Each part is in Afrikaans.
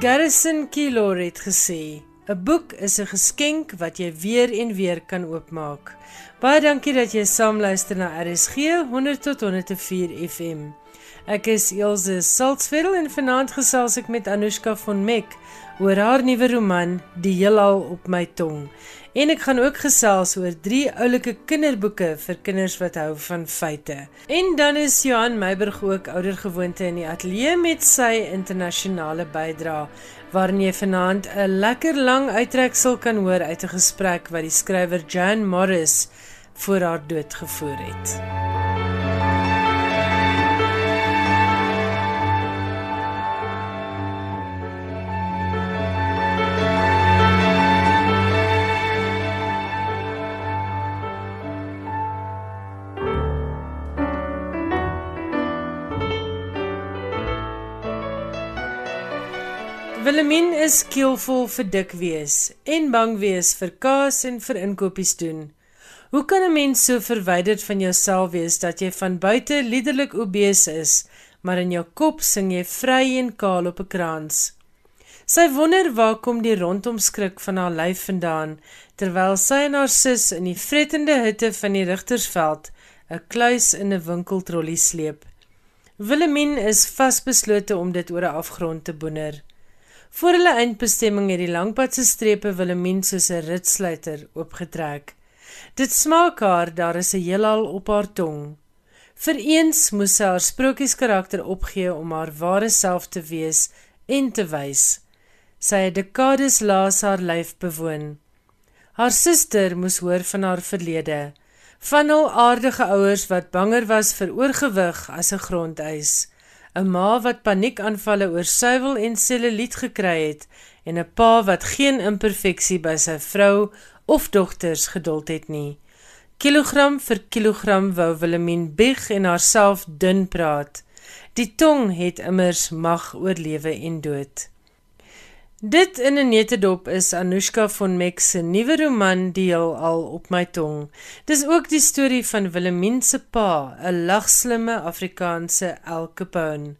Garrison Keillor het gesê: "’n Boek is 'n geskenk wat jy weer en weer kan oopmaak." Baie dankie dat jy saamluister na RSG 100 tot 104 FM. Ek is Elsje Salzwetel en vanaand gesels ek met Anushka von Meck oor haar nuwe roman Die heelal op my tong. En ek gaan ook gesels oor drie oulike kinderboeke vir kinders wat hou van feite. En dan is Johan Meiburg ook oudergewoonte in die ateljee met sy internasionale bydrae waarin jy vanaand 'n lekker lang uittreksel kan hoor uit 'n gesprek wat die skrywer Jan Morris voor haar dood gevoer het. Willemien is keelvol vir dik wees en bang wees vir kaas en vir inkopies doen. Hoe kan 'n mens so verwyderd van jouself wees dat jy van buite liderlik obese is, maar in jou kop sing jy vry en kaal op 'n krans? Sy wonder waar kom die rondomskrik van haar lyf vandaan terwyl sy en haar sus in die vrettende hitte van die Rigtersveld 'n kluis in 'n winkeltrollie sleep. Willemien is vasbeslote om dit oor 'n afgrond te boener. Voor hulle eindbestemming het die langpadse strepe Willemien soos 'n ritsluiter oopgetrek. Dit smaak haar daar is 'n heelal op haar tong. Vir eens moes sy haar sprokieskarakter opgee om haar ware self te wees en te wys. Sy het dekades laas haar lyf bewoon. Haar suster moes hoor van haar verlede, van hul aardige ouers wat banger was vir oorgewig as 'n grondeis. 'n ma wat paniekaanvalle oor suiwel en selluliet gekry het en 'n pa wat geen imperfeksie by sy vrou of dogters geduld het nie. Kilogram vir kilogram wou Willemien bieg en haarself dun praat. Die tong het immers mag oor lewe en dood. Dit in 'n netedop is Anushka von Meck se nuwe roman Deel al op my tong. Dis ook die storie van Willemien se pa, 'n lagslimme Afrikaanse El Capone.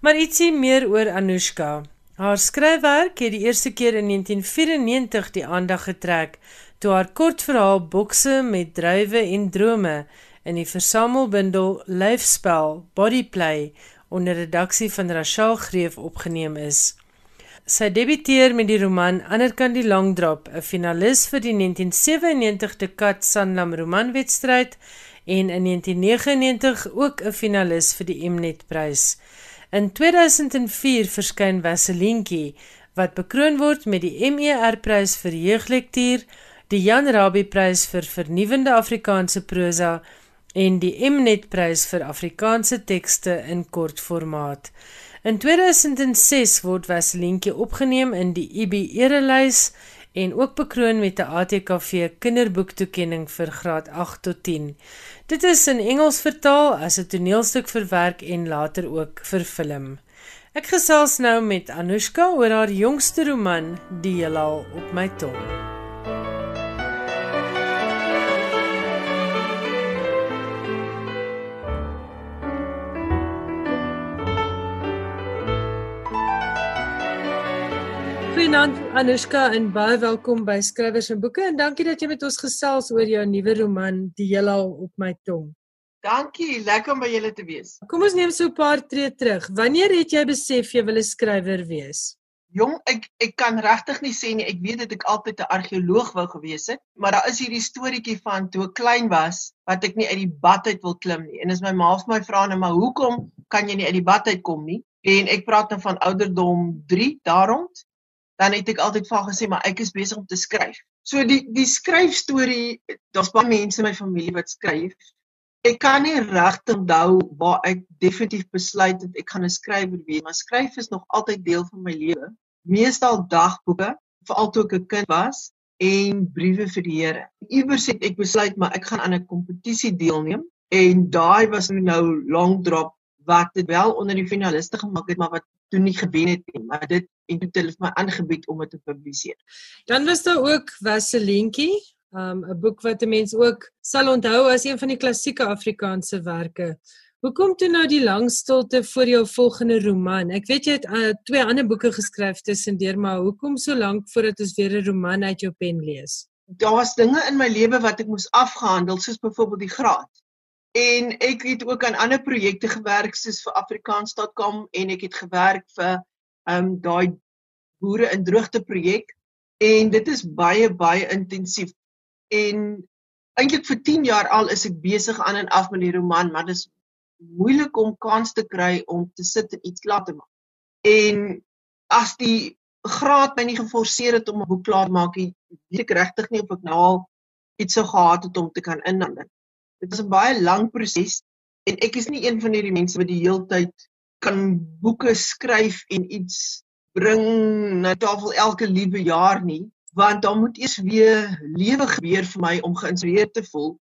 Maar ietsie meer oor Anushka. Haar skryfwerk het die eerste keer in 1994 die aandag getrek toe haar kortverhaal Bokse met druiwe en drome in die versamelbundel Lyfspel Bodyplay onder redaksie van Rachel Greef opgeneem is. Sy debuteer met die roman Anderkant die Langdrap, 'n finalis vir die 1997 Dekat Sanlam romanwedstryd en in 1999 ook 'n finalis vir die Mnet prys. In 2004 verskyn Vaselientjie wat bekroon word met die MER prys vir jeuglektuur, die Jan Rabie prys vir vernuwende Afrikaanse prosa en die Mnet prys vir Afrikaanse tekste in kort formaat. In 2006 word Vaselientjie opgeneem in die IB erelys en ook bekroon met 'n ATKV kinderboektoekenning vir graad 8 tot 10. Dit is in Engels vertaal as 'n toneelstuk verwerk en later ook vir film. Ek gesels nou met Anushka oor haar jongste roman Die heelal op my tong. Goeienaand Anushka en baie welkom by Skrywers en Boeke en dankie dat jy met ons gesels oor jou nuwe roman Die heelal op my tong. Dankie, lekker om by julle te wees. Kom ons neem so 'n paar tree terug. Wanneer het jy besef jy wil 'n skrywer wees? Jong, ek ek kan regtig nie sê nie. Ek weet dit ek altyd 'n argeoloog wou gewees het, maar daar is hierdie storieetjie van toe ek klein was wat ek nie uit die bad uit wil klim nie. En as my ma vir my vra nou maar hoekom kan jy nie uit die bad uit kom nie? En ek praat nou van ouderdom 3 daaroond dan het ek altyd vir haar gesê maar ek is besig om te skryf. So die die skryfstorie, daar's baie mense in my familie wat skryf. Ek kan nie regtig onthou waar ek definitief besluit het ek gaan 'n skrywer wees, maar skryf is nog altyd deel van my lewe. Meestal dagboeke, veral toe ek 'n kind was en briewe vir die Here. Iewers het ek besluit maar ek gaan aan 'n kompetisie deelneem en daai was nou long drop wat dit wel onder die finaliste gemaak het maar wat toe nie gewen het nie, maar dit en toe het hulle vir my aangebied om dit te publiseer. Dan was daar ook Vaselientjie, um, 'n boek wat 'n mens ook sal onthou as een van die klassieke Afrikaanse werke Hoekom toe nou die lang stilte vir jou volgende roman? Ek weet jy het uh, twee ander boeke geskryf tussendeur, maar hoekom so lank voordat ons weer 'n roman uit jou pen lees? Daar was dinge in my lewe wat ek moes afgehandel, soos byvoorbeeld die graad. En ek het ook aan ander projekte gewerk soos vir afrikaans.com en ek het gewerk vir ehm um, daai boere in droogte projek en dit is baie baie intensief. En eintlik vir 10 jaar al is ek besig aan en af met die roman, maar dit is moeilik om kans te kry om te sit en iets klaar te maak. En as die graad my nie geforseer het om 'n boek klaar te maak, weet ek regtig nie of ek nou al iets sou gehad het om te kan inhandel. Dit is 'n baie lang proses en ek is nie een van hierdie mense wat die heeltyd kan boeke skryf en iets bring na tafel elke liewe jaar nie, want dan moet eers weer lewe gebeur vir my om geïnspireerd te voel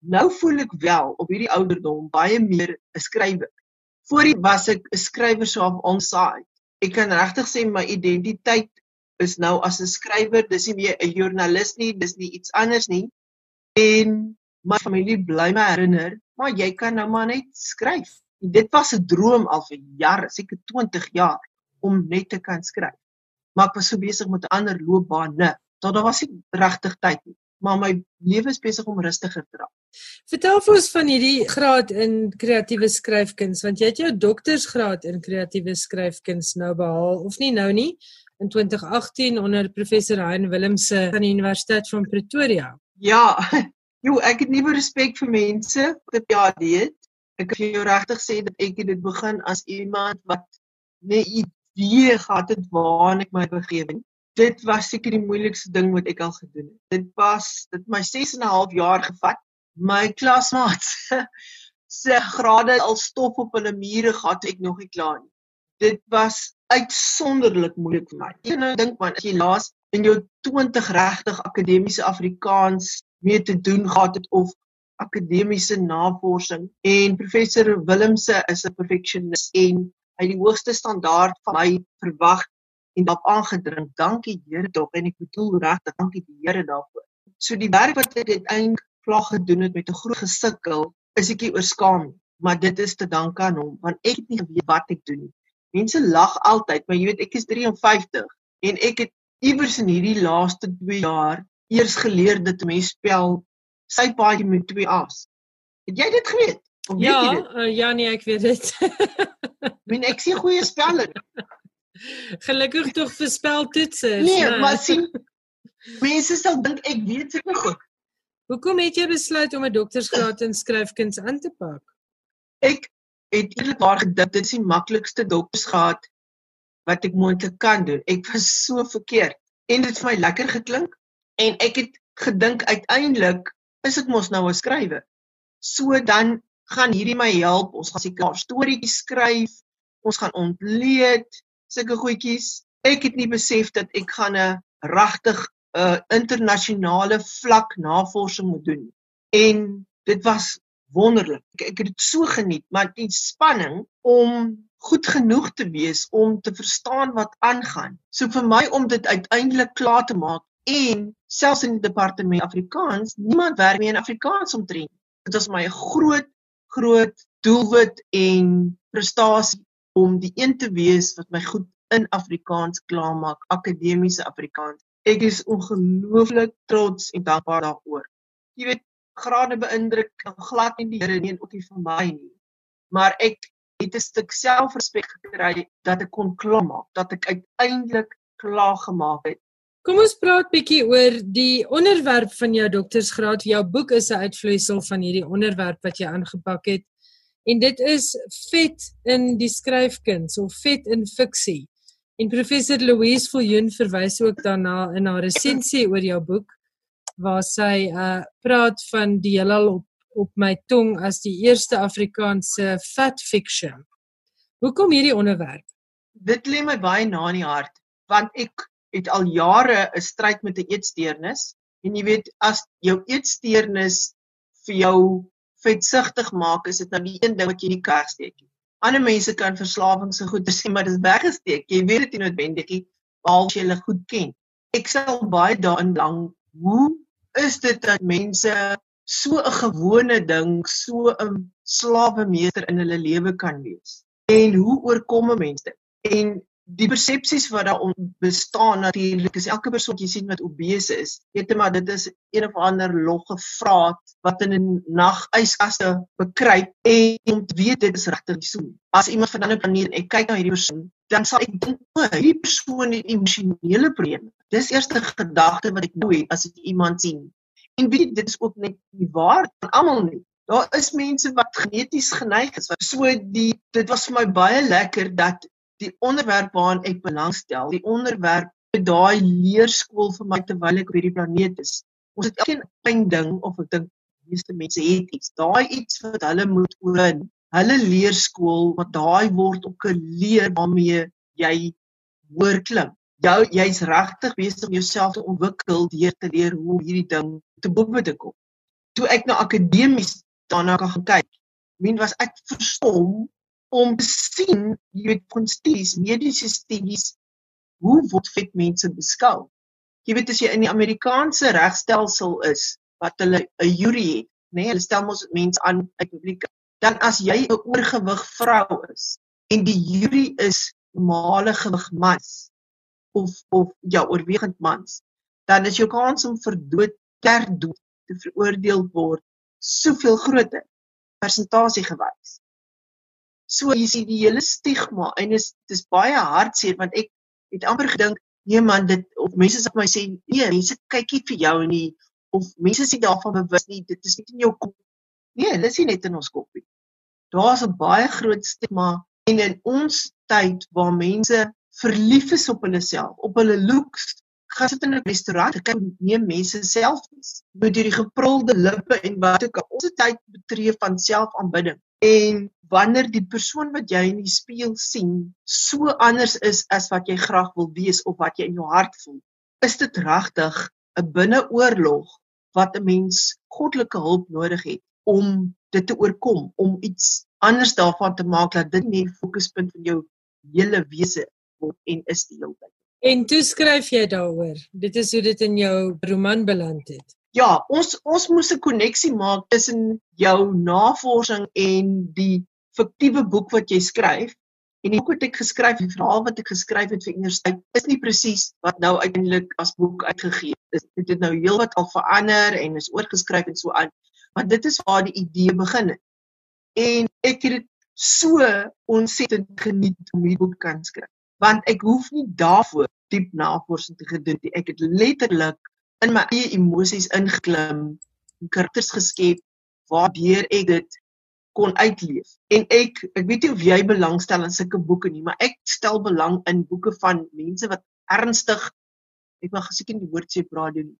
Nou voel ek wel op hierdie ouderdom baie meer 'n skrywer. Voorheen was ek 'n skrywer so op onside. Ek kan regtig sê my identiteit is nou as 'n skrywer, dis nie meer 'n joernalis nie, dis nie iets anders nie. En my familie bly my herinner, maar jy kan nou maar net skryf. En dit was 'n droom al vir jare, seker 20 jaar om net te kan skryf. Maar ek was so besig met ander loopbane, tot daar was nie regtig tyd nie maar my lewe is besig om rustiger te raak. Vertel vir ons van hierdie graad in kreatiewe skryfkuns want jy het jou doktorsgraad in kreatiewe skryfkuns nou behaal of nie nou nie in 2018 onder professor Hein Willemse van die Universiteit van Pretoria. Ja. Jo, ek het meer respek vir mense wat ja dit. Ek kan jou regtig sê dat ek dit begin as iemand wat nee idee gehad het waarna ek my begewe het dit was seker die moeilikste ding wat ek al gedoen het. Dit was dit my 6 en 'n half jaar gevat. My klasmaats se grade al stof op hulle mure gehad ek nog nie klaar nie. Dit was uitsonderlik moeilik vir my. Ek nou dink man, as jy laas in jou 20 regtig akademiese Afrikaans mee te doen gehad het of akademiese navorsing en professor Willemse is 'n perfectionist en hy die hoogste standaard van my verwag en daarop aangedring. Dankie Here tog en ek bedoel regtig dankie die Here daarvoor. So die werk wat ek uiteindelik klaar gedoen het met 'n groot gesukkel, is ek nie oorskaam nie, maar dit is te danke aan hom want ek het nie geweet wat ek doen nie. Mense lag altyd, maar jy weet ek is 53 en ek het iewers in hierdie laaste 2 jaar eers geleer dat 'n mens spel sy paadjie met twee A's. Het jy dit geweet? Of weet ja, jy dit? Uh, ja nee, ek weet dit. Min ek sien goeie speller. Gelukkig tog vir speltoetse. Nee, nee, maar sien mense sal dink ek weet seker goed. Hoekom het jy besluit om 'n doktorsgraad in skryfkuns aan te pak? Ek het eerlikwaar gedink dit is die maklikste doktorsgraad wat ek moontlik kan doen. Ek was so verkeerd en dit het vir my lekker geklink en ek het gedink uiteindelik is ek mos nou 'n skrywer. So dan gaan hierdie my help. Ons gaan seker storieetjies skryf. Ons gaan ontleed sulke goedjies. Ek het nie besef dat ek gaan 'n regtig 'n uh, internasionale vlak navorsing moet doen. En dit was wonderlik. Ek, ek het dit so geniet, maar die spanning om goed genoeg te wees om te verstaan wat aangaan. So vir my om dit uiteindelik klaar te maak en selfs in die departement Afrikaans, niemand werk meer in Afrikaans omtrent. Dit was my 'n groot groot doelwit en prestasie om die een te wees wat my goed in Afrikaans klaarmaak, akademiese Afrikaans. Ek is ongelooflik trots en dankbaar daaroor. Jy weet, grade beïndruk glad nie die Here nie en ook nie vir my nie. Maar ek het 'n stuk selfrespek gekry dat ek kon klaarmaak, dat ek uiteindelik klaar gemaak het. Kom ons praat bietjie oor die onderwerp van jou doktorsgraad. Jou boek is 'n uitvloeisel van hierdie onderwerp wat jy aangepak het en dit is vet in die skryfkuns of vet in fiksie. En professor Louise Viljoen verwys ook daarna in haar resensie oor jou boek waar sy uh praat van die heelal op op my tong as die eerste Afrikaanse fat fiction. Hoekom hierdie onderwerp? Dit lê my baie na in die hart want ek het al jare 'n stryd met 'n eetsteurnis en jy weet as jou eetsteurnis vir jou vetsigtig maak, is dit nou die een ding wat jy nie kan steek nie. Ander mense kan verslawing se goeie sê, maar dit is weggesteek. Jy weet dit nie noodwendig nie, behalwe jy hulle goed ken. Ek sal baie daarin lang hoe is dit dat mense so 'n gewone ding, so 'n slawemeester in hulle lewe kan wees. En hoe oorkom 'n mens dit? En die persepsies wat daar bestaan natuurlik is elke persoon wat jy sien wat obese is, weet jy maar dit is een of ander logge vraat wat in 'n nag yskaste bekruip en om te weet dit is regtig so. As iemand van 'n ander planeet ek kyk na hierdie persoon, dan sal ek dink o, hierdie persoon het emosionele probleme. Dis eerste gedagte wat ek nou het as ek iemand sien. En weet dit is ook net nie waar van almal nie. Daar is mense wat geneties geneig is. So die dit was vir my baie lekker dat die onderwerp waaraan ek belangstel, die onderwerp by daai leerskool vir my terwyl ek op hierdie planeet is. Ons het elkeen 'n klein ding of ek dink meeste mense het iets. Daai iets wat hulle moet oorwin. Hulle leerskool wat daai word ook 'n leer waarmee jy hoor klim. Jou jy's regtig besig om jouself te ontwikkel deur te leer hoe hierdie ding te bowe te kom. Toe ek na akademies daarna gaan kyk, min was ek verstom om te sien, jy weet, van studies, mediese studies, hoe word vet mense beskou? Jy weet as jy in die Amerikaanse regstelsel is wat hulle 'n jury het, nê, nee, hulle stel mos mense aan uit publiek. Dan as jy 'n oorgewig vrou is en die jury is normale gewig mans of of ja, oorwegend mans, dan is jou kans om vir dood ter dood te veroordeel word soveel groter persentasie gewys. So jy sien die hele stigma en is dis baie hartseer want ek het amper gedink nee man dit of mense sê my sê nee mense kykie vir jou nie of mense sê daarvan bewus nie dit is nie in jou kop. Nee dis nie net in ons kop nie. Daar's 'n baie groot stigma en in ons tyd waar mense verlief is op hulle self op hulle looks gaan sit in 'n restaurant kyk neem mense selfies met hierdie geprulde lippe en wat ook al. Ons tyd betref van selfaanbidding en wanneer die persoon wat jy in die spieël sien so anders is as wat jy graag wil wees of wat jy in jou hart voel, is dit regtig 'n binneoorlog wat 'n mens goddelike hulp nodig het om dit te oorkom, om iets anders daarvan te maak dat dit nie fokuspunt van jou hele wese word en is die hele tyd. En toe skryf jy daaroor. Dit is hoe dit in jou roman beland het. Ja, ons ons moes 'n koneksie maak tussen jou navorsing en die fiktiewe boek wat jy skryf en die boek wat ek geskryf, die verhaal wat ek geskryf het vir universiteit is nie presies wat nou uiteindelik as boek uitgegee is. Dit het nou heelwat al verander en is oorgeskryf en so aan. Maar dit is waar die idee begin het. En ek het dit so ontsettend geniet om hierdie boek kan skryf. Want ek hoef nie daarvoor diep navorsing te gedoen nie. Ek het letterlik in my eie emosies ingeklim, karakters geskep waardeur ek dit kon uitleef. En ek ek weet nie of jy belangstel in sulke boeke nie, maar ek stel belang in boeke van mense wat ernstig ek mag geseker nie die woord sê praat doen.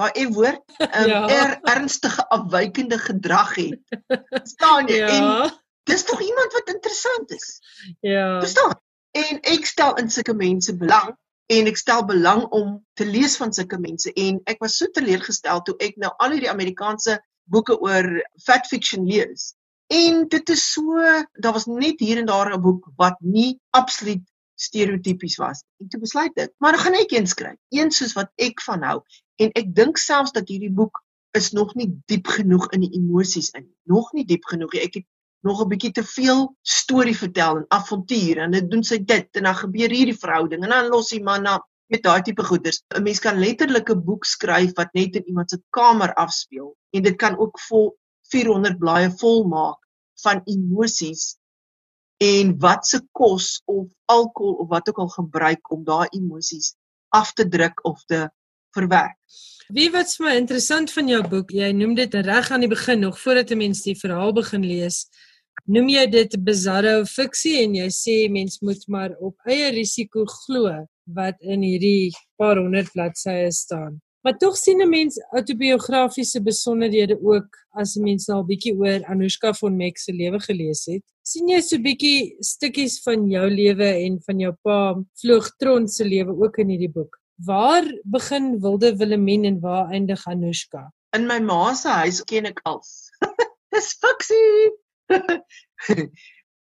Daai e woord, um, ja. er, ernstige afwykende gedrag het. Verstaan jy? Ja. En dis tog iemand wat interessant is. Ja. Verstaan? En ek stel in sulke mense belang en ek stel belang om te lees van sulke mense en ek was so teleurgestel toe ek nou al hierdie Amerikaanse boeke oor fat fiction lees En dit is so, daar was net hier en daar 'n boek wat nie absoluut stereotypies was. En toe besluit ek, maar dan gaan ek een skryf, een soos wat ek van hou. En ek dink selfs dat hierdie boek is nog nie diep genoeg in die emosies in. Nog nie diep genoeg. Ek het nog 'n bietjie te veel storie vertel en avontuur en dit doen sy dit en dan gebeur hierdie verhouding en dan los die man na met daai tipe goeders. 'n Mens kan letterlik 'n boek skryf wat net in iemand se kamer afspeel en dit kan ook vol 400 blaaie vol maak van emosies en wat se kos of alkohol of wat ook al gebruik om daai emosies af te druk of te verwerk. Wie wat vir my interessant van jou boek, jy noem dit reg aan die begin nog voordat 'n mens die verhaal begin lees, noem jy dit bizarro fiksie en jy sê mens moet maar op eie risiko glo wat in hierdie paar honderd bladsye staan. Maar tog sien 'n mens autobiografiese besonderhede ook as 'n mens al bietjie oor Anushka von Meck se lewe gelees het. sien jy so bietjie stukkies van jou lewe en van jou pa Vloogtron se lewe ook in hierdie boek. Waar begin Wilde Willemien en waar eindig Anushka? In my ma se huis ken ek als. Dis fiksie.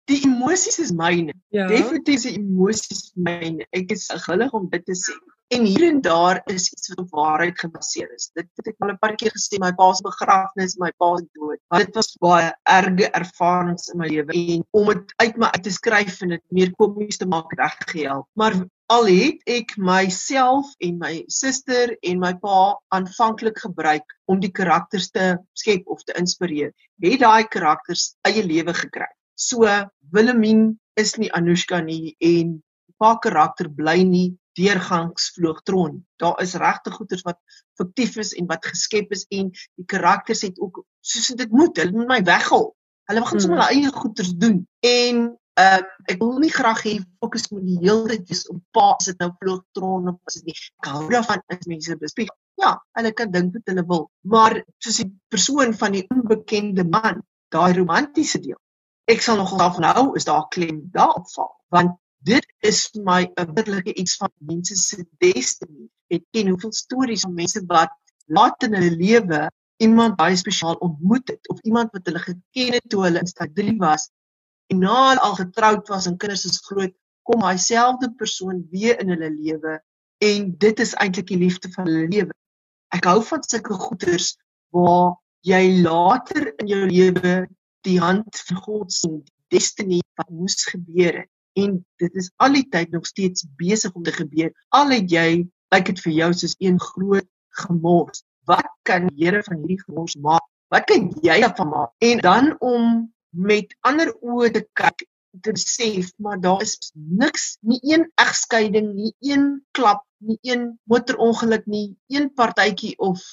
Die emosies is myne. Ja. Definitief die emosies myne. Ek is gewillig om dit te sê. En hier en daar is iets wat op waarheid gebaseer is. Dit het ek al 'n paar keer gesê, my pa se begrafnis, my pa se dood. Maar dit was baie erge ervarings in my lewe en om dit uit my uit te skryf en dit meer komies te maak reg gehelp. Maar al het ek myself en my suster en my pa aanvanklik gebruik om die karakters te skep of te inspireer, het daai karakters eie lewe gekry. So Wilhelmine is nie Anushka nie en pa karakter bly nie deurgangs vloogtron. Daar is regte goeters wat fiktief is en wat geskep is en die karakters het ook soos dit moet, hulle moet my weghaal. Hulle begin sommer hmm. hulle eie goeters doen. En um, ek wil nie graag hê fokus moet die hele tyd wees op pa as dit nou vloegtron of as dit nie. Ek hou daarvan as mense bespieg. Ja, hulle kan dink wat hulle wil, maar soos die persoon van die onbekende man, daai romantiese deel. Ek sal nogal daarvan hou is daar klem daarop val, want dit is vir my 'n wonderlike iets van mense se destiny. Ek ken hoeveel stories van mense wat laat in hulle lewe iemand baie spesiaal ontmoet het of iemand wat hulle geken het toe hulle in stad 3 was en na hulle al getroud was en kinders is groot, kom hy selfde persoon weer in hulle lewe en dit is eintlik die liefde van hulle lewe. Ek hou van sulke goeters waar jy later in jou lewe die hand van God sien, die destiny wat moes gebeur het en dit is al die tyd nog steeds besig om te gebeur. Al het jy lyk dit vir jou soos een groot gemors. Wat kan die Here van hierdie gemors maak? Wat kan jy daarvan maak? En dan om met ander oë te kyk te besef maar daar is niks nie een egskeiding nie een klap nie een motorongeluk nie een partytjie of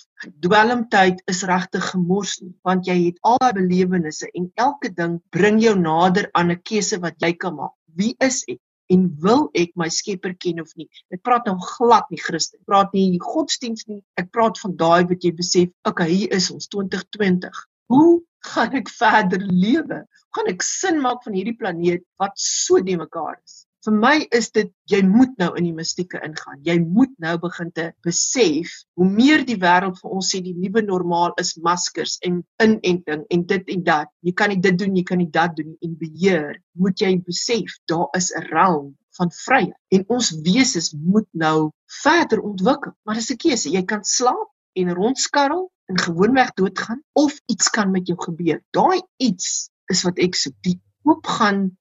dwelmtyd is regtig gemors nie want jy het al daai belewennisse en elke ding bring jou nader aan 'n keuse wat jy kan maak wie is ek en wil ek my skepper ken of nie ek praat nou glad nie Christen ek praat nie godsdiens nie ek praat van daai wat jy besef okay hier is ons 2020 hoe gaan ek verder lewe? Gaan ek sin maak van hierdie planeet wat so die mekaar is? Vir my is dit jy moet nou in die mistieke ingaan. Jy moet nou begin te besef hoe meer die wêreld vir ons sê die nuwe normaal is maskers en inenting en dit en dat. Jy kan nie dit doen, jy kan nie dat doen en beheer. Moet jy besef daar is 'n realm van vryheid en ons wese moet nou verder ontwikkel. Maar dis 'n keuse. Jy kan slaap en rondskarrel en gewoonweg doodgaan of iets kan met jou gebeur. Daai iets is wat ek soek. Die hoop gaan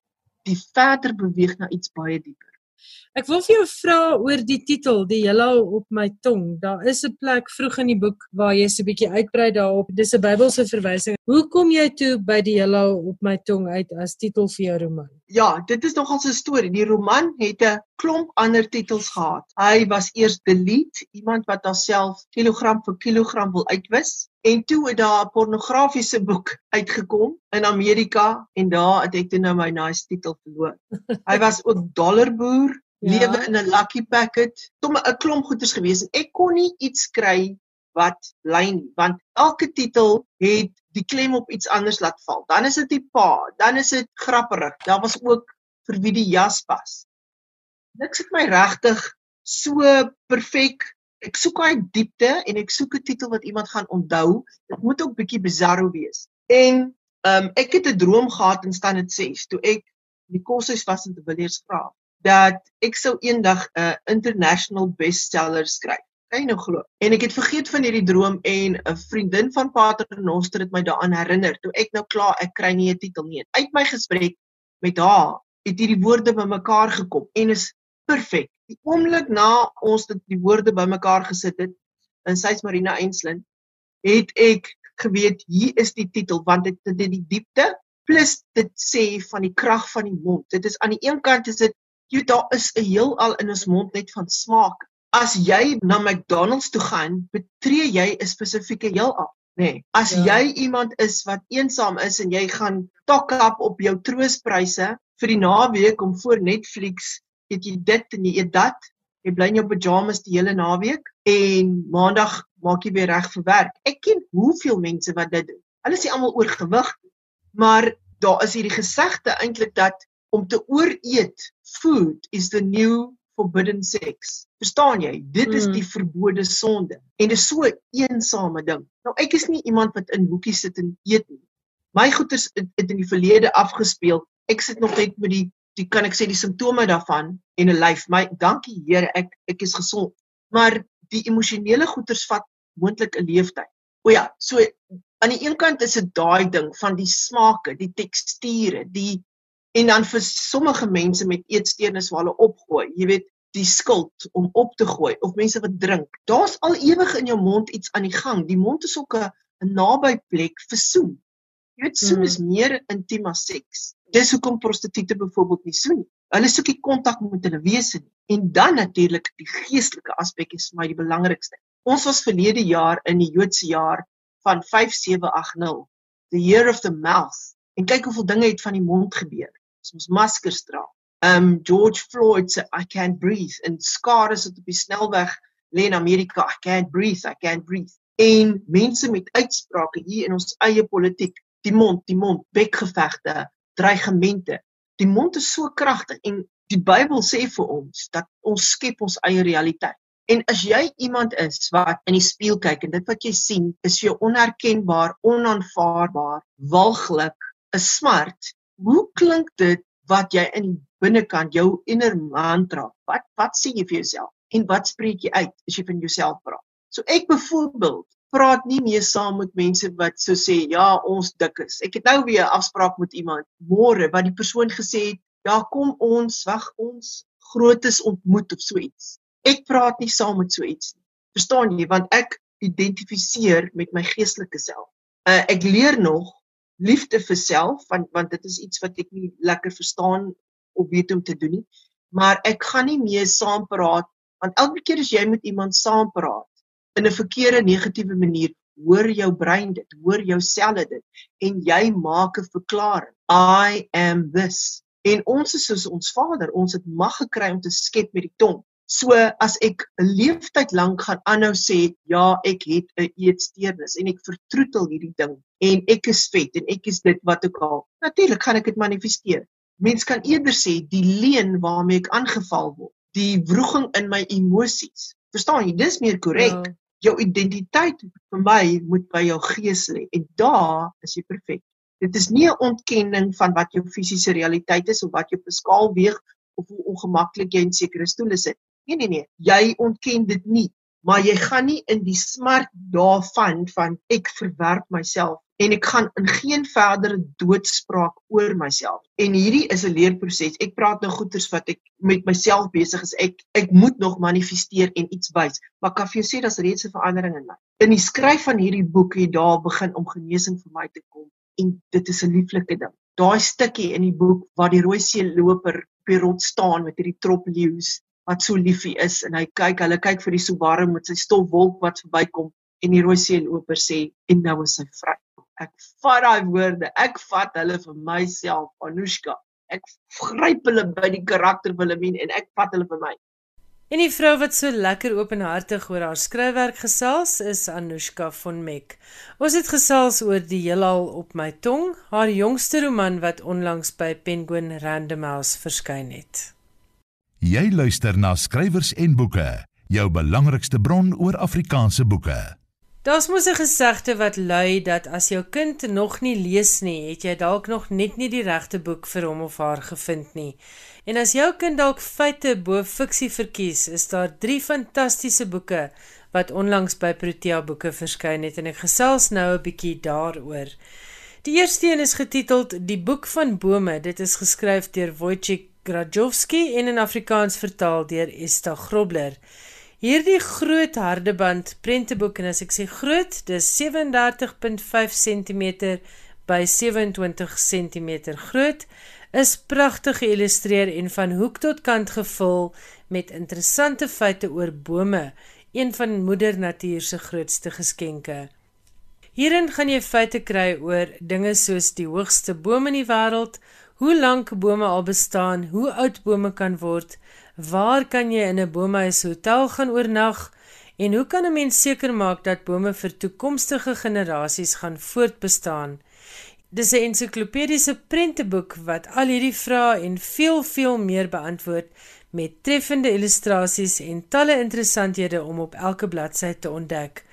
die verder beweeg na iets baie dieper. Ek wil vir jou vra oor die titel, die Heelal op my tong. Daar is 'n plek vroeg in die boek waar jy so 'n bietjie uitbrei daarop. Dis 'n Bybelse verwysing. Hoe kom jy toe by die Heelal op my tong uit as titel vir jou roman? Ja, dit is nogal 'n storie. Die roman het 'n klomp ander titels gehad. Hy was eers Delete, iemand wat homself kilogram vir kilogram wil uitwis. En toe het daar 'n pornografiese boek uitgekom in Amerika en daar het ek toe nou my nice titel verloor. Hy was ook dollarboer ja. lewe in 'n lucky packet, tot 'n klomp goeders gewees en ek kon nie iets kry wat lyn nie, want elke titel het die klem op iets anders laat val. Dan is dit die pa, dan is dit grapperig. Daar was ook vir wie die jas pas. Niks het my regtig so perfek. Ek soek daai diepte en ek soek 'n titel wat iemand gaan onthou. Dit moet ook bietjie bizarro wees. En ehm um, ek het 'n droom gehad in standaard 6 toe ek die koshuis was in te Villiers vra dat ek sou eendag 'n uh, international bestseller skryf. Kan jy nou glo? En ek het vergeet van hierdie droom en 'n vriendin van Pater Noster het my daaraan herinner. Toe ek nou klaar, ek kry nie 'n titel nie. Uit my gesprek met haar het hierdie woorde bymekaar gekom en is perfek. Die oomblik na ons dit die woorde bymekaar gesit het in Sy's Marina Enslin, het ek geweet hier is die titel want dit dit die diepte plus dit sê van die krag van die mond. Dit is aan die een kant is dit jy daar is 'n heelal in ons mond net van smaak. As jy na McDonald's toe gaan, betree jy 'n spesifieke heelal, nê? Nee. As ja. jy iemand is wat eensaam is en jy gaan tok op op jou troospryse vir die naweek om voor Netflix eet jy dit en jy eet dat, jy bly in jou pyjamas die hele naweek en maandag maak jy weer reg vir werk. Ek ken hoeveel mense wat dit doen. Hulle is nie almal oorgewig nie, maar daar is hierdie gesegde eintlik dat om te ooreet food is the new forbidden sex. Verstaan jy? Dit is mm. die verbode sonde. En dit is so 'n eensame ding. Nou ek is nie iemand wat in hoekies sit en eet nie. My goeders het, het in die verlede afgespeel. Ek sit nog net met die die kan ek sê die simptome daarvan en 'n lyf. My dankie Here, ek ek is gesond. Maar die emosionele goeters vat moontlik 'n leeftyd. O ja, so aan die een kant is dit daai ding van die smake, die teksture, die en dan vir sommige mense met eetsteurnis waar hulle opgooi, jy weet, die skuld om op te gooi of mense wat drink. Daar's al ewig in jou mond iets aan die gang. Die mond is ook 'n naby plek vir soen. Jy weet soen mm. is meer intiem as seks. Dis hoekom prostituie byvoorbeeld nie soen nie. Hulle soek nie kontak met hulle wese nie. En dan natuurlik die geestelike aspek is vir my die belangrikste. Ons was verlede jaar in die Joodse jaar van 5780, the year of the mouth. En kyk hoeveel dinge het van die mond gebeur. Ons maskers dra. Um George Floyd se I can't breathe en skare sit op die snelweg lê in Amerika. I can't breathe, I can't breathe en mense met uitsprake hier in ons eie politiek, die mond, die mond, bekgevegte, dreigemente. Die mond is so kragtig en die Bybel sê vir ons dat ons skep ons eie realiteit. En as jy iemand is wat in die spieël kyk en dit wat jy sien is jou onherkenbaar, onaanvaarbaar, walglik, 'n smart, hoe klink dit wat jy in die binnekant jou inner mantra? Wat wat sê jy vir jouself? En wat spreek jy uit as jy van jouself praat? So ek byvoorbeeld praat nie meer saam met mense wat so sê ja, ons dik is. Ek het nou weer 'n afspraak met iemand môre wat die persoon gesê het, ja, kom ons wag ons grootes ontmoet of so iets. Ek praat nie saam met so iets nie. Verstaan jy? Want ek identifiseer met my geestelike self. Uh, ek leer nog liefde vir self want want dit is iets wat ek nie lekker verstaan of weet hoe om te doen nie. Maar ek gaan nie meer saam praat want elke keer as jy met iemand saam praat in 'n verkeerde negatiewe manier hoor jou brein dit hoor jou selle dit en jy maak 'n verklaring. I am this. En ons is soos ons Vader ons het mag gekry om te skep met die tong so as ek 'n leeftyd lank gaan aanhou sê ja ek het 'n eetsteurnis en ek vertroetel hierdie ding en ek is vet en ek is dit wat ook al natuurlik gaan ek dit manifesteer. Mens kan eerder sê die leen waarmee ek aangeval word die wroging in my emosies verstaan jy? Dis meer korrek ja. Jou identiteit vir my moet by jou gees lê en daar is jy perfek. Dit is nie 'n ontkenning van wat jou fisiese realiteit is of wat jou beskaal weeg of hoe ongemaklik jy in sekere stoele sit. Nee nee nee, jy ontken dit nie, maar jy gaan nie in die smart daarvan van ek verwerp myself en ek gaan in geen verdere doodspraak oor myself. En hierdie is 'n leerproses. Ek praat nou goeters wat ek met myself besig is. Ek ek moet nog manifesteer en iets wys. Maar kan vir jou sê daar's reeds 'n verandering in my. In die skryf van hierdie boek het daar begin om genesing vir my te kom en dit is 'n lieflike ding. Daai stukkie in die boek waar die rooi see loper op die rot staan met hierdie trop leeu's wat so liefie is en hy kyk, hulle kyk vir die Subaru met sy stofwolk wat verbykom en die rooi see loper sê en nou is hy vry. Ek vat daai woorde. Ek vat hulle vir myself, Anushka. Ek gryp hulle by die karakter Wilhelmine en ek vat hulle vir my. En die vrou wat so lekker openhartig oor haar skryfwerk gesels is Anushka von Meck. Ons het gesels oor die heelal op my tong, haar jongste roman wat onlangs by Penguin Random House verskyn het. Jy luister na skrywers en boeke, jou belangrikste bron oor Afrikaanse boeke. Daar's mos 'n gesegde wat lui dat as jou kind nog nie lees nie, het jy dalk nog net nie die regte boek vir hom of haar gevind nie. En as jou kind dalk feite bo fiksie verkies, is daar 3 fantastiese boeke wat onlangs by Protea Boeke verskyn het en ek gesels nou 'n bietjie daaroor. Die eerste een is getiteld Die Boek van Bome. Dit is geskryf deur Wojciech Grajowski en in Afrikaans vertaal deur Esta Grobler. Hierdie groot hardeband prenteboek en as ek sê groot, dis 37.5 cm by 27 cm groot, is pragtig geïllustreer en van hoek tot kant gevul met interessante feite oor bome, een van moeder natuur se grootste geskenke. Hierin gaan jy feite kry oor dinge soos die hoogste boom in die wêreld, hoe lank bome al bestaan, hoe oud bome kan word, Waar kan jy in 'n bomehuis hotel gaan oornag en hoe kan 'n mens seker maak dat bome vir toekomstige generasies gaan voortbestaan? Dis 'n ensiklopediese prenteboek wat al hierdie vrae en veel veel meer beantwoord met treffende illustrasies en talle interessanthede om op elke bladsy te ontdek.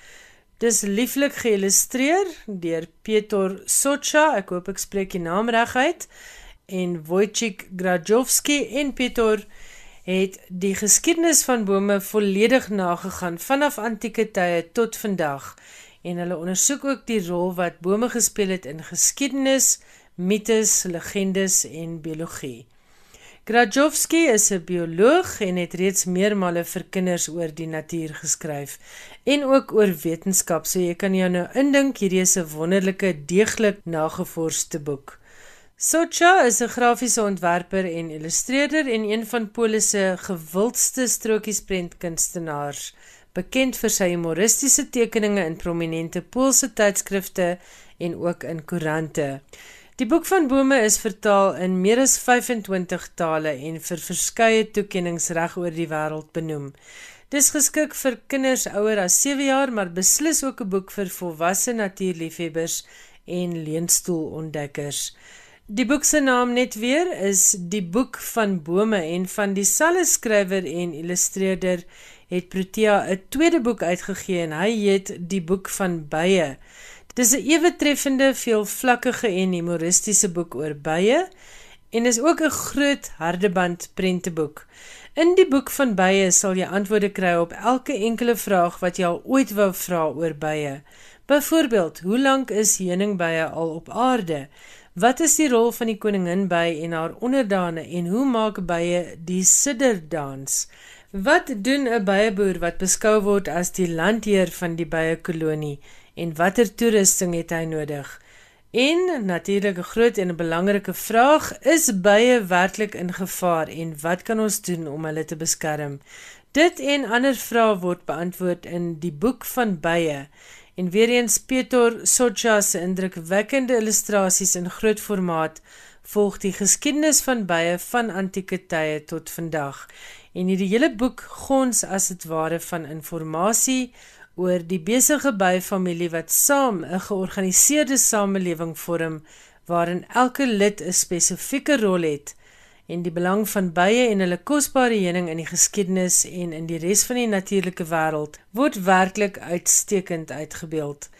Dis lieflik geïllustreer deur Pietor Socha, ek hoop ek spreek die naam reg uit en Wojciech Grajowski en Piotr het die geskiedenis van bome volledig nagegaan vanaf antieke tye tot vandag en hulle ondersoek ook die rol wat bome gespeel het in geskiedenis, mites, legendes en biologie. Grajowski is 'n bioloog en het reeds meermale vir kinders oor die natuur geskryf en ook oor wetenskap, so jy kan jou nou indink hierdie is 'n wonderlike deeglik nagevorsde boek. Socha is 'n grafiese ontwerper en illustreerder en een van Polis se gewildste strokiesprentkunstenaars, bekend vir sy humoristiese tekeninge in prominente Poolse tydskrifte en ook in koerante. Die boek van bome is vertaal in meer as 25 tale en vir verskeie toekenninge reg oor die wêreld benoem. Dis geskik vir kinders ouer as 7 jaar, maar beslis ook 'n boek vir volwasse natuurliefhebbers en leunstoelontdekkers. Die boek se naam net weer is Die Boek van Bome en van dieselfde skrywer en illustreerder het Protea 'n tweede boek uitgegee en hy heet Die Boek van Bye. Dis 'n ewe treffende, veelvlakkige en humoristiese boek oor bye en is ook 'n groot hardeband prenteboek. In die boek van bye sal jy antwoorde kry op elke enkele vraag wat jy al ooit wou vra oor bye. Byvoorbeeld, hoe lank is heuningbye al op aarde? Wat is die rol van die koningin by en haar onderdane en hoe maak bye die sidderdans? Wat doen 'n byeboer wat beskou word as die landheer van die bye kolonie en watter toerusting het hy nodig? En natuurlik 'n groot en 'n belangrike vraag, is bye werklik in gevaar en wat kan ons doen om hulle te beskerm? Dit en ander vrae word beantwoord in die boek van bye en weer eens Pieter Socha se indrukwekkende illustrasies in groot formaat volg die geskiedenis van bye van antieke tye tot vandag. En hierdie hele boek gons as dit ware van inligting oor die besige byfamilie wat saam 'n georganiseerde samelewing vorm waarin elke lid 'n spesifieke rol het en die belang van bye en hulle kosbare heuning in die geskiedenis en in die res van die natuurlike wêreld word werklik uitstekend uitgebeeld.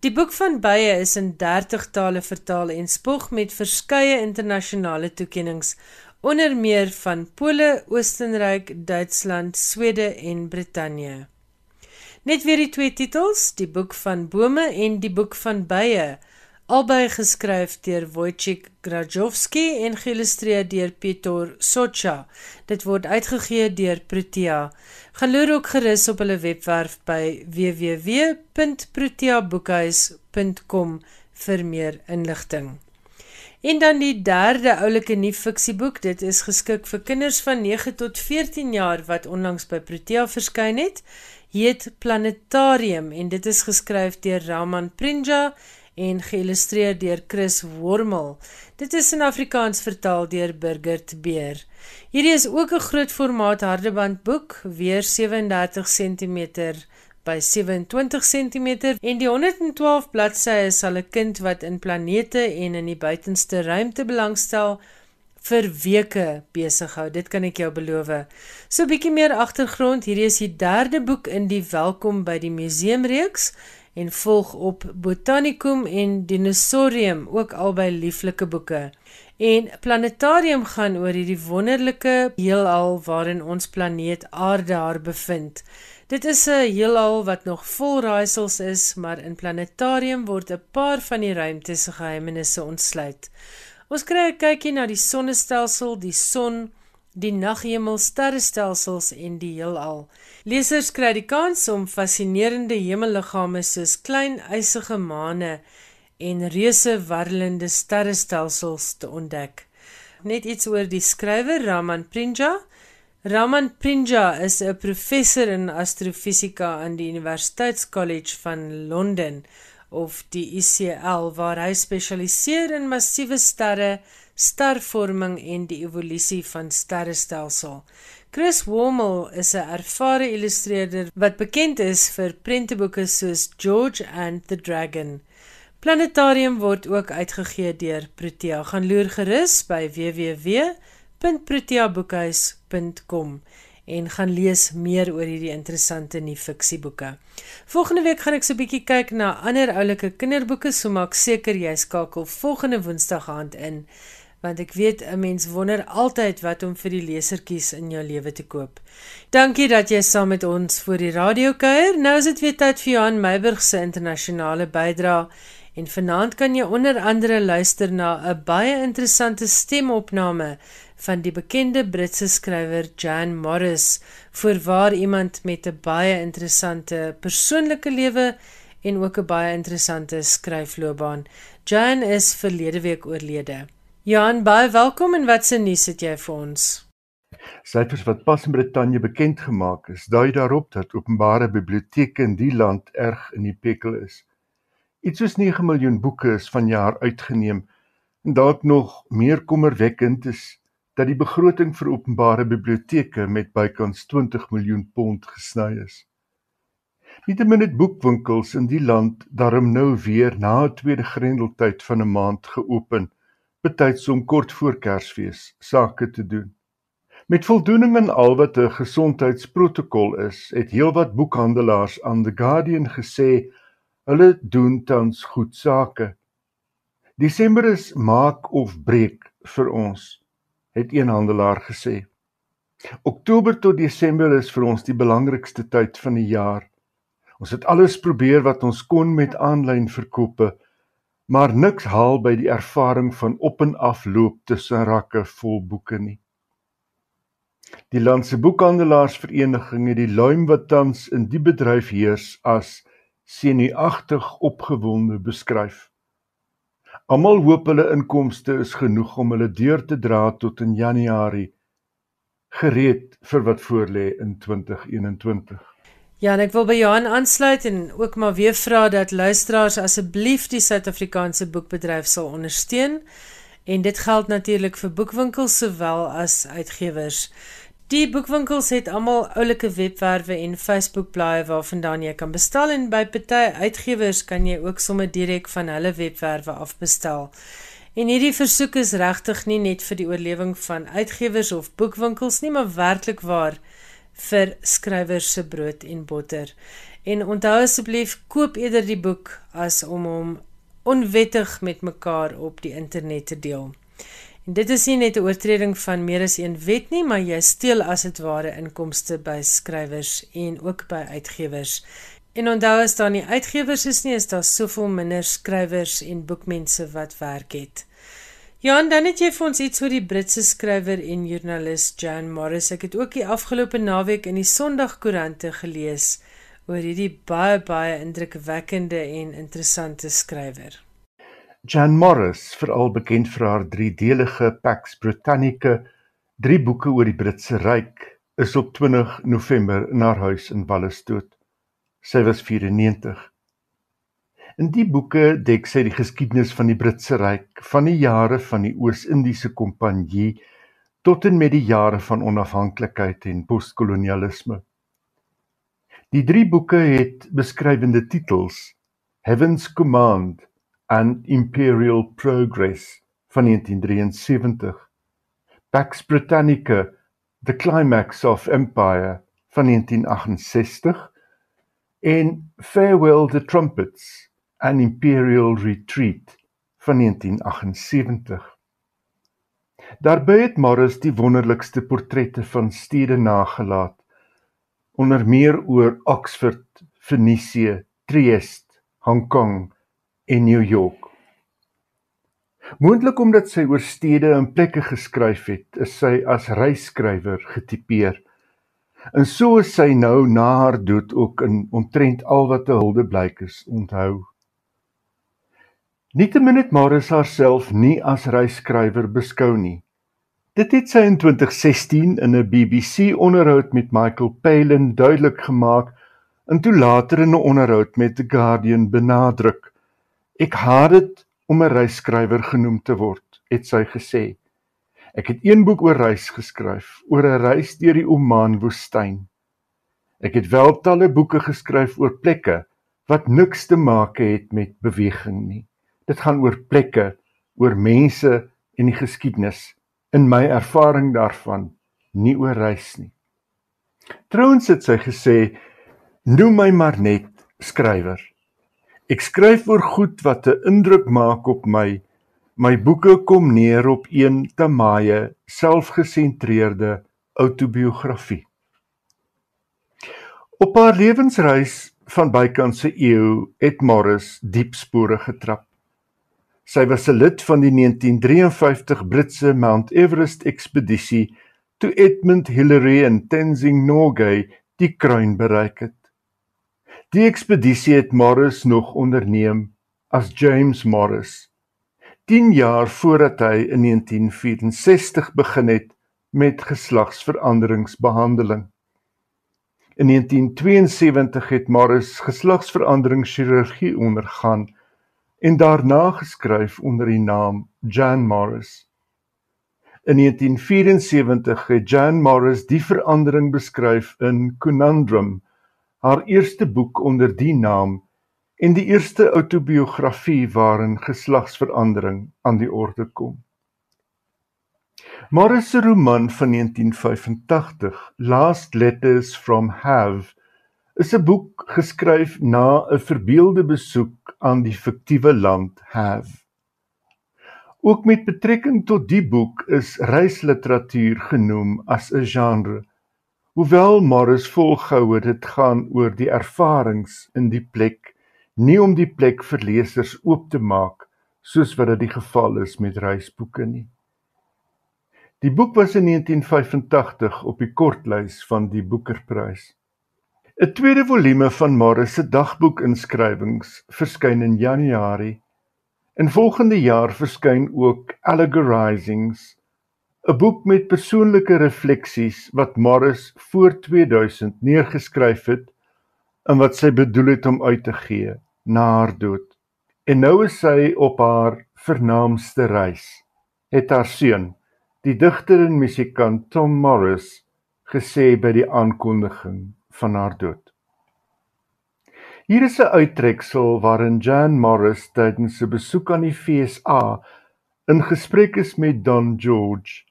Die boek van bye is in 30 tale vertaal en spog met verskeie internasionale toekenninge onder meer van Pole, Oostenryk, Duitsland, Swede en Brittanje. Net weer die twee titels, die boek van bome en die boek van bye albei geskryf deur Wojciech Grajowski en geïllustreer deur Piotr Socha. Dit word uitgegee deur Protea. Gaan loer ook gerus op hulle webwerf by www.proteaboekhuis.com vir meer inligting. En dan die derde oulike nuutfiksieboek. Dit is geskik vir kinders van 9 tot 14 jaar wat onlangs by Protea verskyn het. Heet Planetarium en dit is geskryf deur Raman Prinja en geïllustreer deur Chris Wormel. Dit is in Afrikaans vertaal deur Burgert Beer. Hierdie is ook 'n groot formaat hardeband boek, weer 37 cm by 27 cm en die 112 bladsye sal 'n kind wat in planete en in die buitenste ruimte belangstel vir weke besig hou. Dit kan ek jou beloof. So 'n bietjie meer agtergrond, hierdie is die derde boek in die Welkom by die Museum reeks en volg op Botanicum en Dinosaurium, ook albei lieflike boeke. En Planetarium gaan oor hierdie wonderlike heelal waarin ons planeet Aarde haar bevind. Dit is 'n heelal wat nog vol raaisels is, maar in Planetarium word 'n paar van die ruimte se geheimenisse ontsluit. Ons kry 'n kykie na die sonnestelsel, die son, die naghemel, sterrestelsels en die heelal. Lesers kry die kans om fascinerende hemelliggame soos klein ysige maane en reuse warrelende sterrestelsels te ontdek. Net iets oor die skrywer Raman Prinja. Raman Prinja is 'n professor in astrofisika aan die Universiteitskollege van Londen of die UCL waar hy spesialiseer in massiewe sterre stervorming en die evolusie van sterrestelsel. Chris Wormel is 'n ervare illustreerder wat bekend is vir prenteboeke soos George and the Dragon. Planetarium word ook uitgegee deur Protea. Gaan loer gerus by www.proteaboekhuis.com en gaan lees meer oor hierdie interessante nuwe fiksieboeke. Volgende week gaan ek so 'n bietjie kyk na ander oulike kinderboeke, so maak seker jy skakel volgende Woensdag aand in want ek weet 'n mens wonder altyd wat om vir die lesertjies in jou lewe te koop. Dankie dat jy saam met ons voor die radio kuier. Nou is dit weer tyd vir Johan Meiburg se internasionale bydrae en vanaand kan jy onder andere luister na 'n baie interessante stemopname van die bekende Britse skrywer Jan Morris, voorwaar iemand met 'n baie interessante persoonlike lewe en ook 'n baie interessante skryfloopbaan. Jan is verlede week oorlede. Jan, baie welkom en wat se nuus het jy vir ons? Syfers wat pas in Brittanje bekend gemaak is, dui daarop dat openbare biblioteke in die land erg in die pekel is. Iets soos 9 miljoen boeke is vanjaar uitgeneem en dalk nog meer kommerwekkend is dat die begroting vir openbare biblioteke met bykans 20 miljoen pond gesny is. Nietemin het boekwinkels in die land daarom nou weer na 'n tweede grendeltyd van 'n maand geopen, betyds om kort voor Kersfees sake te doen. Met voldoening aan al wat 'n gesondheidsprotokol is, het heelwat boekhandelaars aan The Guardian gesê hulle doen tans goed sake. Desember is maak of breek vir ons, het een handelaar gesê. Oktober tot Desember is vir ons die belangrikste tyd van die jaar. Ons het alles probeer wat ons kon met aanlyn verkope, maar niks haal by die ervaring van op en af loop tussen rakke vol boeke nie. Die landse boekhandelaarsvereniging het die luim wat tans in die bedryf heers as senuagtig opgewonde beskryf. Almal hoop hulle inkomste is genoeg om hulle deur te dra tot in Januarie gereed vir wat voorlê in 2021. Ja, en ek wil by Johan aansluit en ook maar weer vra dat luisteraars asseblief die Suid-Afrikaanse boekbedryf sal ondersteun. En dit geld natuurlik vir boekwinkels sowel as uitgewers. Die boekwinkels het almal oulike webwerwe en Facebook-blaaie waarvandaan jy kan bestel en by party uitgewers kan jy ook sommer direk van hulle webwerwe af bestel. En hierdie versoek is regtig nie net vir die oorlewing van uitgewers of boekwinkels nie, maar werklik waar vir skrywers se brood en botter. En onthou asseblief koop eerder die boek as om hom onwettig met mekaar op die internet te deel. En dit is nie net 'n oortreding van meer as een wet nie, maar jy steel as dit ware inkomste by skrywers en ook by uitgewers. En onthou as daar nie uitgewers is nie, is daar soveel minder skrywers en boekmense wat werk het. Ja, en dan het jy vir ons iets oor die Britse skrywer en joernalis Jan Morris. Ek het ook die afgelope naweek in die Sondagkoerante gelees oor hierdie baie baie indrukwekkende en interessante skrywer. Jan Morris, veral bekend vir haar driedelige Pax Britannica, drie boeke oor die Britse ryk, is op 20 November na haar huis in Wallis dood. Sy was 94. In die boeke dek sy die geskiedenis van die Britse Ryk van die jare van die Oos-Indiese Kompanjie tot en met die jare van onafhanklikheid en postkolonialisme. Die drie boeke het beskrywende titels: Heaven's Command and Imperial Progress van 1973, Pax Britannica: The Climax of Empire van 1968 en Farewell the Trumpets an Imperial Retreat van 1978. Daarby het Morris die wonderlikste portrette van stede nagelaat, onder meer oor Oxford, Venesië, Trieste, Hong Kong en New York. Moontlik omdat sy oor stede en plekke geskryf het, is sy as reisskrywer getipeer. En so is sy nou na haar dood ook in omtrent al wat 'n huldeblyk is onthou. Nietemin het Morris haarself nie as reisskrywer beskou nie. Dit het sy in 2016 in 'n BBC onderhoud met Michael Palin duidelik gemaak en toe later in 'n onderhoud met The Guardian benadruk. Ek haat dit om 'n reisskrywer genoem te word, het sy gesê. Ek het een boek oor reis geskryf, oor 'n reis deur die Oman woestyn. Ek het wel talle boeke geskryf oor plekke wat niks te maak het met beweging nie. Dit gaan oor plekke, oor mense en die geskiedenis in my ervaring daarvan, nie oor reis nie. Trouens het sy gesê, "Noem my maar net skrywer. Ek skryf oor goed wat 'n indruk maak op my, My boeke kom neer op een tamaie, selfgesentreerde outobiografie. Op haar lewensreis van bykans 'n eeu het Morris diep spore getrap. Sy was 'n lid van die 1953 Britse Mount Everest ekspedisie toe Edmund Hillary en Tenzing Norgay die kruin bereik het. Die ekspedisie het Morris nog onderneem as James Morris 10 jaar voordat hy in 1964 begin het met geslagsveranderingsbehandeling. In 1972 het Morris geslagsveranderingschirurgie ondergaan en daarna geskryf onder die naam Jan Morris. In 1974 het Jan Morris die verandering beskryf in Conundrum, haar eerste boek onder die naam en die eerste outobiografie waarin geslagsverandering aan die orde kom. Morris se roman van 1985, Last Letters from Have, is 'n boek geskryf na 'n verbeelde besoek aan die fiktiewe land Have. Ook met betrekking tot die boek is reisliteratuur genoem as 'n genre. Hoewel Morris volgehou het dit gaan oor die ervarings in die plek nie om die plek vir lesers oop te maak soos wat dit die geval is met reisboeke nie. Die boek was in 1985 op die kortlys van die Boekerprys. 'n Tweede volume van Morris se dagboekinskrywings verskyn in Januarie. En volgende jaar verskyn ook Allegorizings, 'n boek met persoonlike refleksies wat Morris voor 2000 neergeskryf het en wat sy bedoel het om uit te gee na haar dood. En nou is sy op haar vernaamste reis. Het haar seun, die digter en musikant Tom Morris, gesê by die aankondiging van haar dood. Hier is 'n uittreksel waarin Jan Morris tydens 'n besoek aan die FSA in gesprek is met Don George.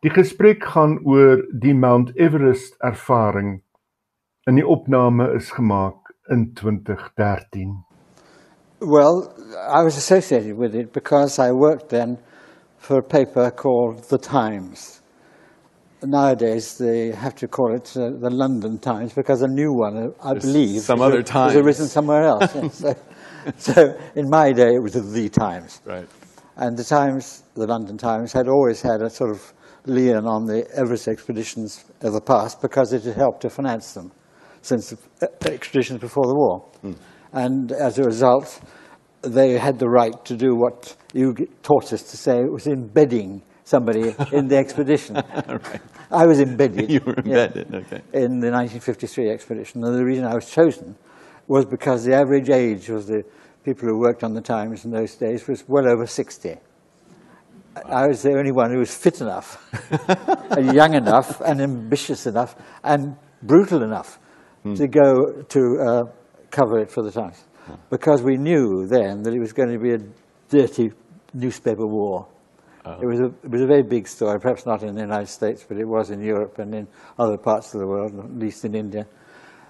Die gesprek gaan oor die Mount Everest ervaring. En die opname is gemaak in 2013? Well, I was associated with it because I worked then for a paper called The Times. Nowadays, they have to call it uh, the London Times because a new one, uh, I There's believe, some other Times. was arisen somewhere else. so, so, in my day, it was The Times. Right. And the Times, the London Times, had always had a sort of lien on the Everest expeditions of the past because it had helped to finance them since the expeditions before the war. Mm. And as a result, they had the right to do what you taught us to say it was embedding somebody in the expedition. right. I was embedded. you were embedded, yeah, okay. In the 1953 expedition. And the reason I was chosen was because the average age of the people who worked on the Times in those days was well over 60. I was the only one who was fit enough, and young enough, and ambitious enough, and brutal enough mm. to go to uh, cover it for the Times. Because we knew then that it was going to be a dirty newspaper war. Oh. It, was a, it was a very big story, perhaps not in the United States, but it was in Europe and in other parts of the world, at least in India.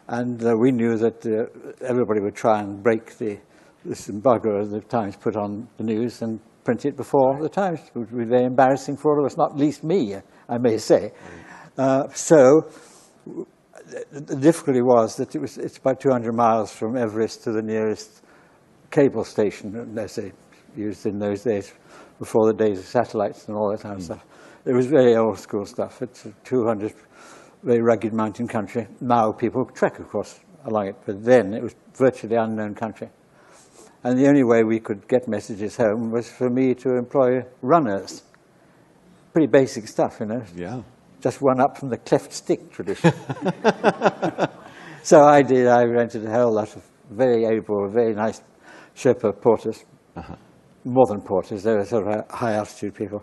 And uh, we knew that uh, everybody would try and break the, this embargo the Times put on the news and print it before the Times. It would be very embarrassing for all of us, not least me, I may say. Uh, so the difficulty was that it was, it's about 200 miles from Everest to the nearest cable station, as they used in those days, before the days of satellites and all that kind of mm. stuff. It was very old school stuff. It's a 200, very rugged mountain country. Now people trek, of course, along it, but then it was virtually unknown country. And the only way we could get messages home was for me to employ runners. Pretty basic stuff, you know. Yeah just one up from the cleft stick tradition. so I did, I rented a whole lot of very able, very nice Sherpa porters, uh-huh. more than porters, they were sort of high altitude people,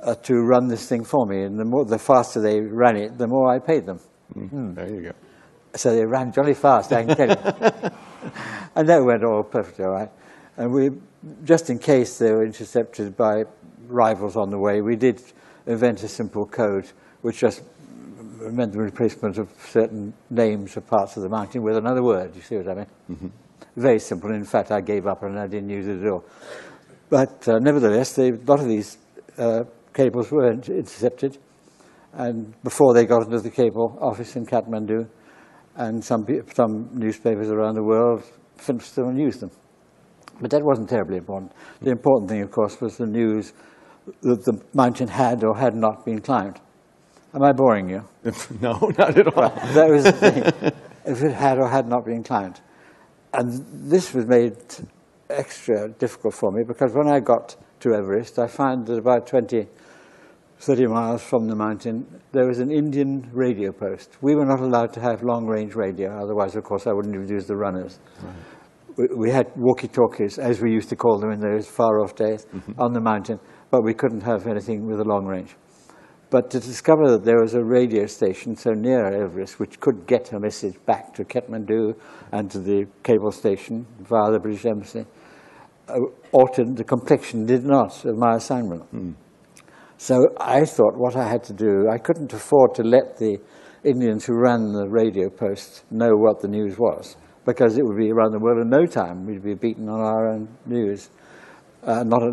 uh, to run this thing for me. And the, more, the faster they ran it, the more I paid them. Mm, mm. There you go. So they ran jolly fast, I can tell you. and that went all perfectly all right. And we, just in case they were intercepted by rivals on the way, we did invent a simple code which just meant the replacement of certain names of parts of the mountain with another word. You see what I mean? Mm -hmm. Very simple. In fact, I gave up and I didn't use it at all. But uh, nevertheless, they, a lot of these uh, cables were in- intercepted, and before they got into the cable office in Kathmandu, and some, some newspapers around the world finished them and used them. But that wasn't terribly important. The important thing, of course, was the news that the mountain had or had not been climbed. Am I boring you? no, not at all. that was the thing. if it had or had not been climbed. And this was made extra difficult for me because when I got to Everest, I found that about 20, 30 miles from the mountain, there was an Indian radio post. We were not allowed to have long range radio, otherwise, of course, I wouldn't have used the runners. We, we had walkie talkies, as we used to call them in those far off days, mm-hmm. on the mountain, but we couldn't have anything with a long range. But to discover that there was a radio station so near Everest which could get a message back to Kathmandu and to the cable station via the British Embassy altered the complexion, did not, of my assignment. So I thought what I had to do, I couldn't afford to let the Indians who ran the radio post know what the news was, because it would be around the world in no time. We'd be beaten on our own news. Uh, not, a,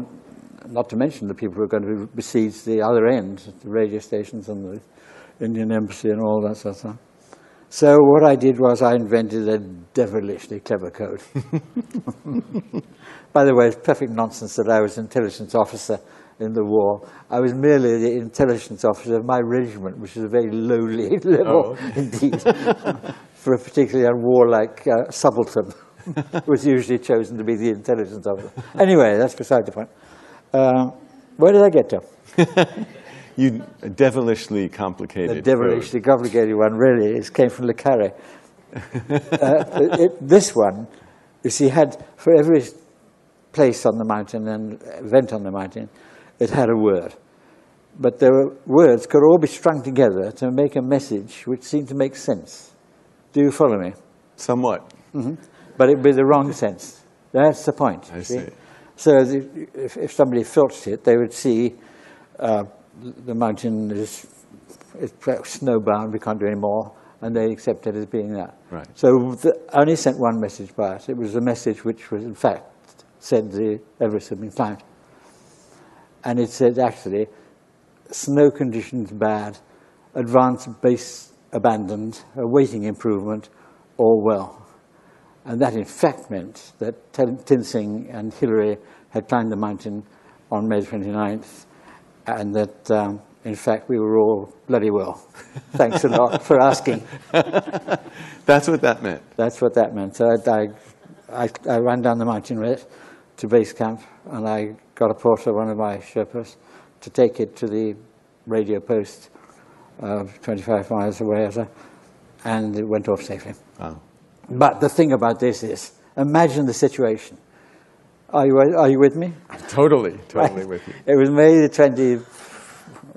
not to mention the people who are going to besiege the other end, the radio stations and the Indian embassy and all that sort of stuff. So what I did was I invented a devilishly clever code. By the way, it's perfect nonsense that I was intelligence officer in the war. I was merely the intelligence officer of my regiment, which is a very lowly level indeed, for a particularly unwarlike uh, subaltern was usually chosen to be the intelligence officer. Anyway, that's beside the point. Uh, where did I get to? You a devilishly complicated. The devilishly complicated one really is came from Le Carre. uh, it, this one, you see, had for every place on the mountain and event on the mountain, it had a word. But the words could all be strung together to make a message which seemed to make sense. Do you follow me? Somewhat. But it would be the wrong sense. That's the point. I you see. So if, if somebody filched it, they would see uh, the mountain is, is snowbound, we can't do any more, and they accept it as being that. Right. So the, I only sent one message by it. It was a message which was, in fact, said the Everest had been climbed. And it said, actually, snow conditions bad, advanced base abandoned, awaiting improvement, all well. And that, in fact, meant that Tin Tinsing and Hillary had climbed the mountain on May 29th, and that, um, in fact, we were all bloody well. Thanks a lot for asking. That's what that meant. That's what that meant. So I, I, I ran down the mountain with it to base camp, and I got a porter, one of my Sherpas, to take it to the radio post uh, 25 miles away, or so, and it went off safely. Wow. But the thing about this is, imagine the situation. Are you, are you with me? Totally, totally with you. It was May the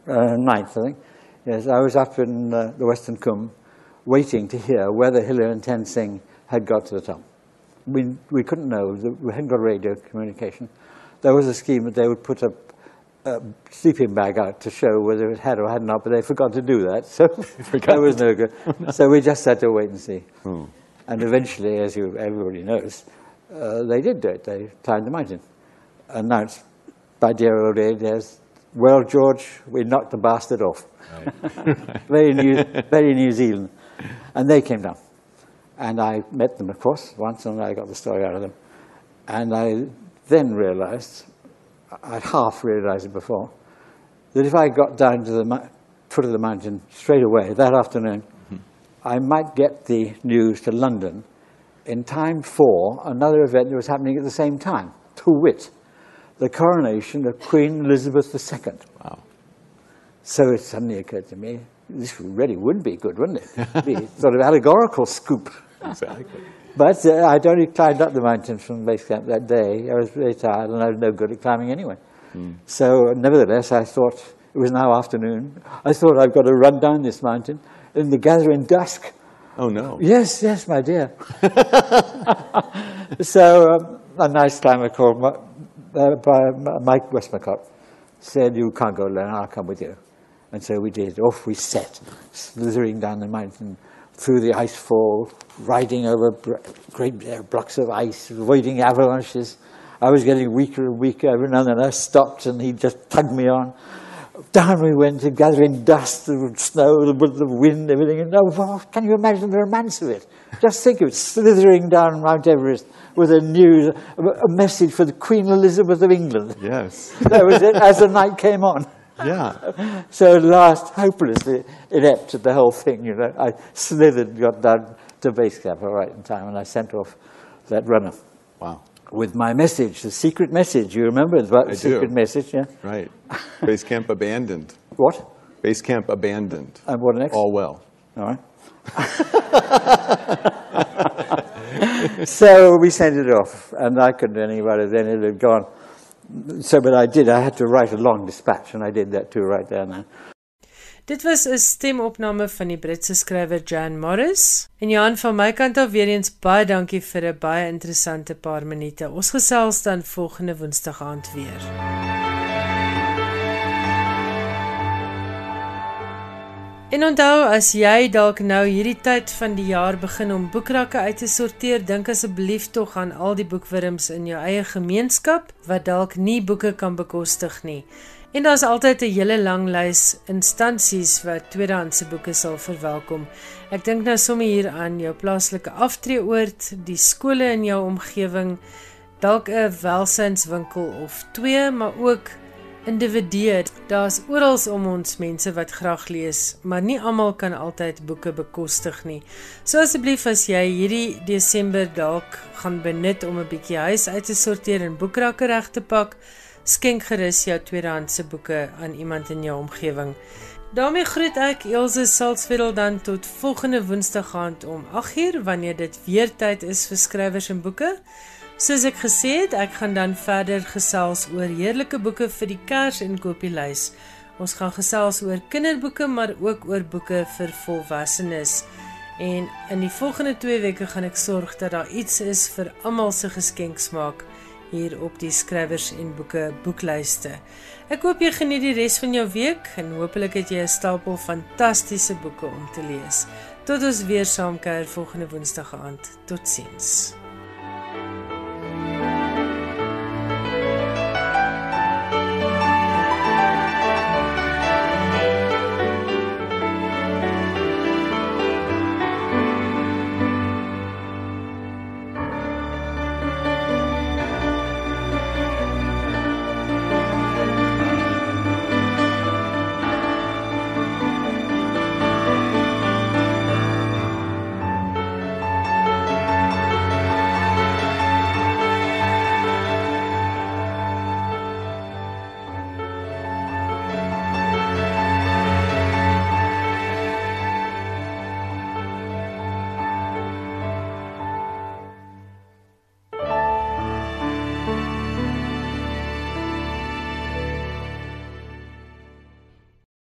29th, I think. Yes, I was up in uh, the Western Kum waiting to hear whether Hillary and Tenzing had got to the top. We, we couldn't know. We hadn't got radio communication. There was a scheme that they would put a, a sleeping bag out to show whether it had or had not, but they forgot to do that, so that was no good. so we just had to wait and see. And eventually, as you, everybody knows, uh, they did do it. They climbed the mountain. Announced by dear old Ed as, well, George, we knocked the bastard off. very, New, very New Zealand. And they came down. And I met them, of course, once, and I got the story out of them. And I then realized, I'd half realized it before, that if I got down to the foot of the mountain straight away that afternoon, I might get the news to London in time for another event that was happening at the same time, to wit, the coronation of Queen Elizabeth II. Wow. So it suddenly occurred to me, this really would be good, wouldn't it? Be sort of allegorical scoop. Exactly. But uh, I'd only climbed up the mountain from base camp that day. I was very tired and I was no good at climbing anyway. So nevertheless, I thought, it was now afternoon, I thought I've got to run down this mountain in the gathering dusk. Oh no. Yes, yes, my dear. so um, a nice climber called uh, by Mike Westmacott said, you can't go alone, I'll come with you. And so we did. Off we set, slithering down the mountain, through the icefall, riding over great blocks of ice, avoiding avalanches. I was getting weaker and weaker. Every now and then I stopped and he just tugged me on. Down we went, gathering dust, the snow, the, the wind, everything. And oh, can you imagine the romance of it? Just think of it, slithering down Mount Everest with a news, a, a message for the Queen Elizabeth of England. Yes. That was it, as the night came on. Yeah. So at last, hopelessly inept at the whole thing, you know, I slithered, got down to base camp all right in time, and I sent off that runner Wow. With my message, the secret message. You remember about the I do. secret message, yeah? Right. Base camp abandoned. What? Base camp abandoned. And what next? All well. All right. so we sent it off, and I couldn't do any about it then. It had gone. So, but I did. I had to write a long dispatch, and I did that too right there and then. Dit was 'n stemopname van die Britse skrywer Jan Morris. En Johan van my kant af weer eens baie dankie vir 'n baie interessante paar minute. Ons gesels dan volgende Woensdag aand weer. En onthou as jy dalk nou hierdie tyd van die jaar begin om boekrakke uit te sorteer, dink asseblief tog aan al die boekwurms in jou eie gemeenskap wat dalk nie boeke kan bekostig nie. En daar's altyd 'n hele lang lys instansies wat tweedehandse boeke sal verwelkom. Ek dink nou sommer hier aan jou plaaslike aftreeoord, die skole in jou omgewing, dalk 'n welsynswinkel of twee, maar ook individue. Daar's oral om ons mense wat graag lees, maar nie almal kan altyd boeke bekostig nie. So asseblief as jy hierdie Desember dalk gaan benut om 'n bietjie huis uit te sorteer en boekrakke reg te pak, skenk gerus jou tweedehandse boeke aan iemand in jou omgewing. daarmee groet ek Elsje Salzveld dan tot volgende Woensdag aand om 8uur wanneer dit weer tyd is vir skrywers en boeke. Soos ek gesê het, ek gaan dan verder gesels oor heerlike boeke vir die Kers en kopieslys. Ons gaan gesels oor kinderboeke maar ook oor boeke vir volwassenes. En in die volgende 2 weke gaan ek sorg dat daar iets is vir almal se geskenksmaak hier op die skrywers en boeke boeklyste. Ek hoop jy geniet die res van jou week en hopelik het jy 'n stapel fantastiese boeke om te lees. Tot ons weer saamkuier volgende Woensdag aand. Totsiens.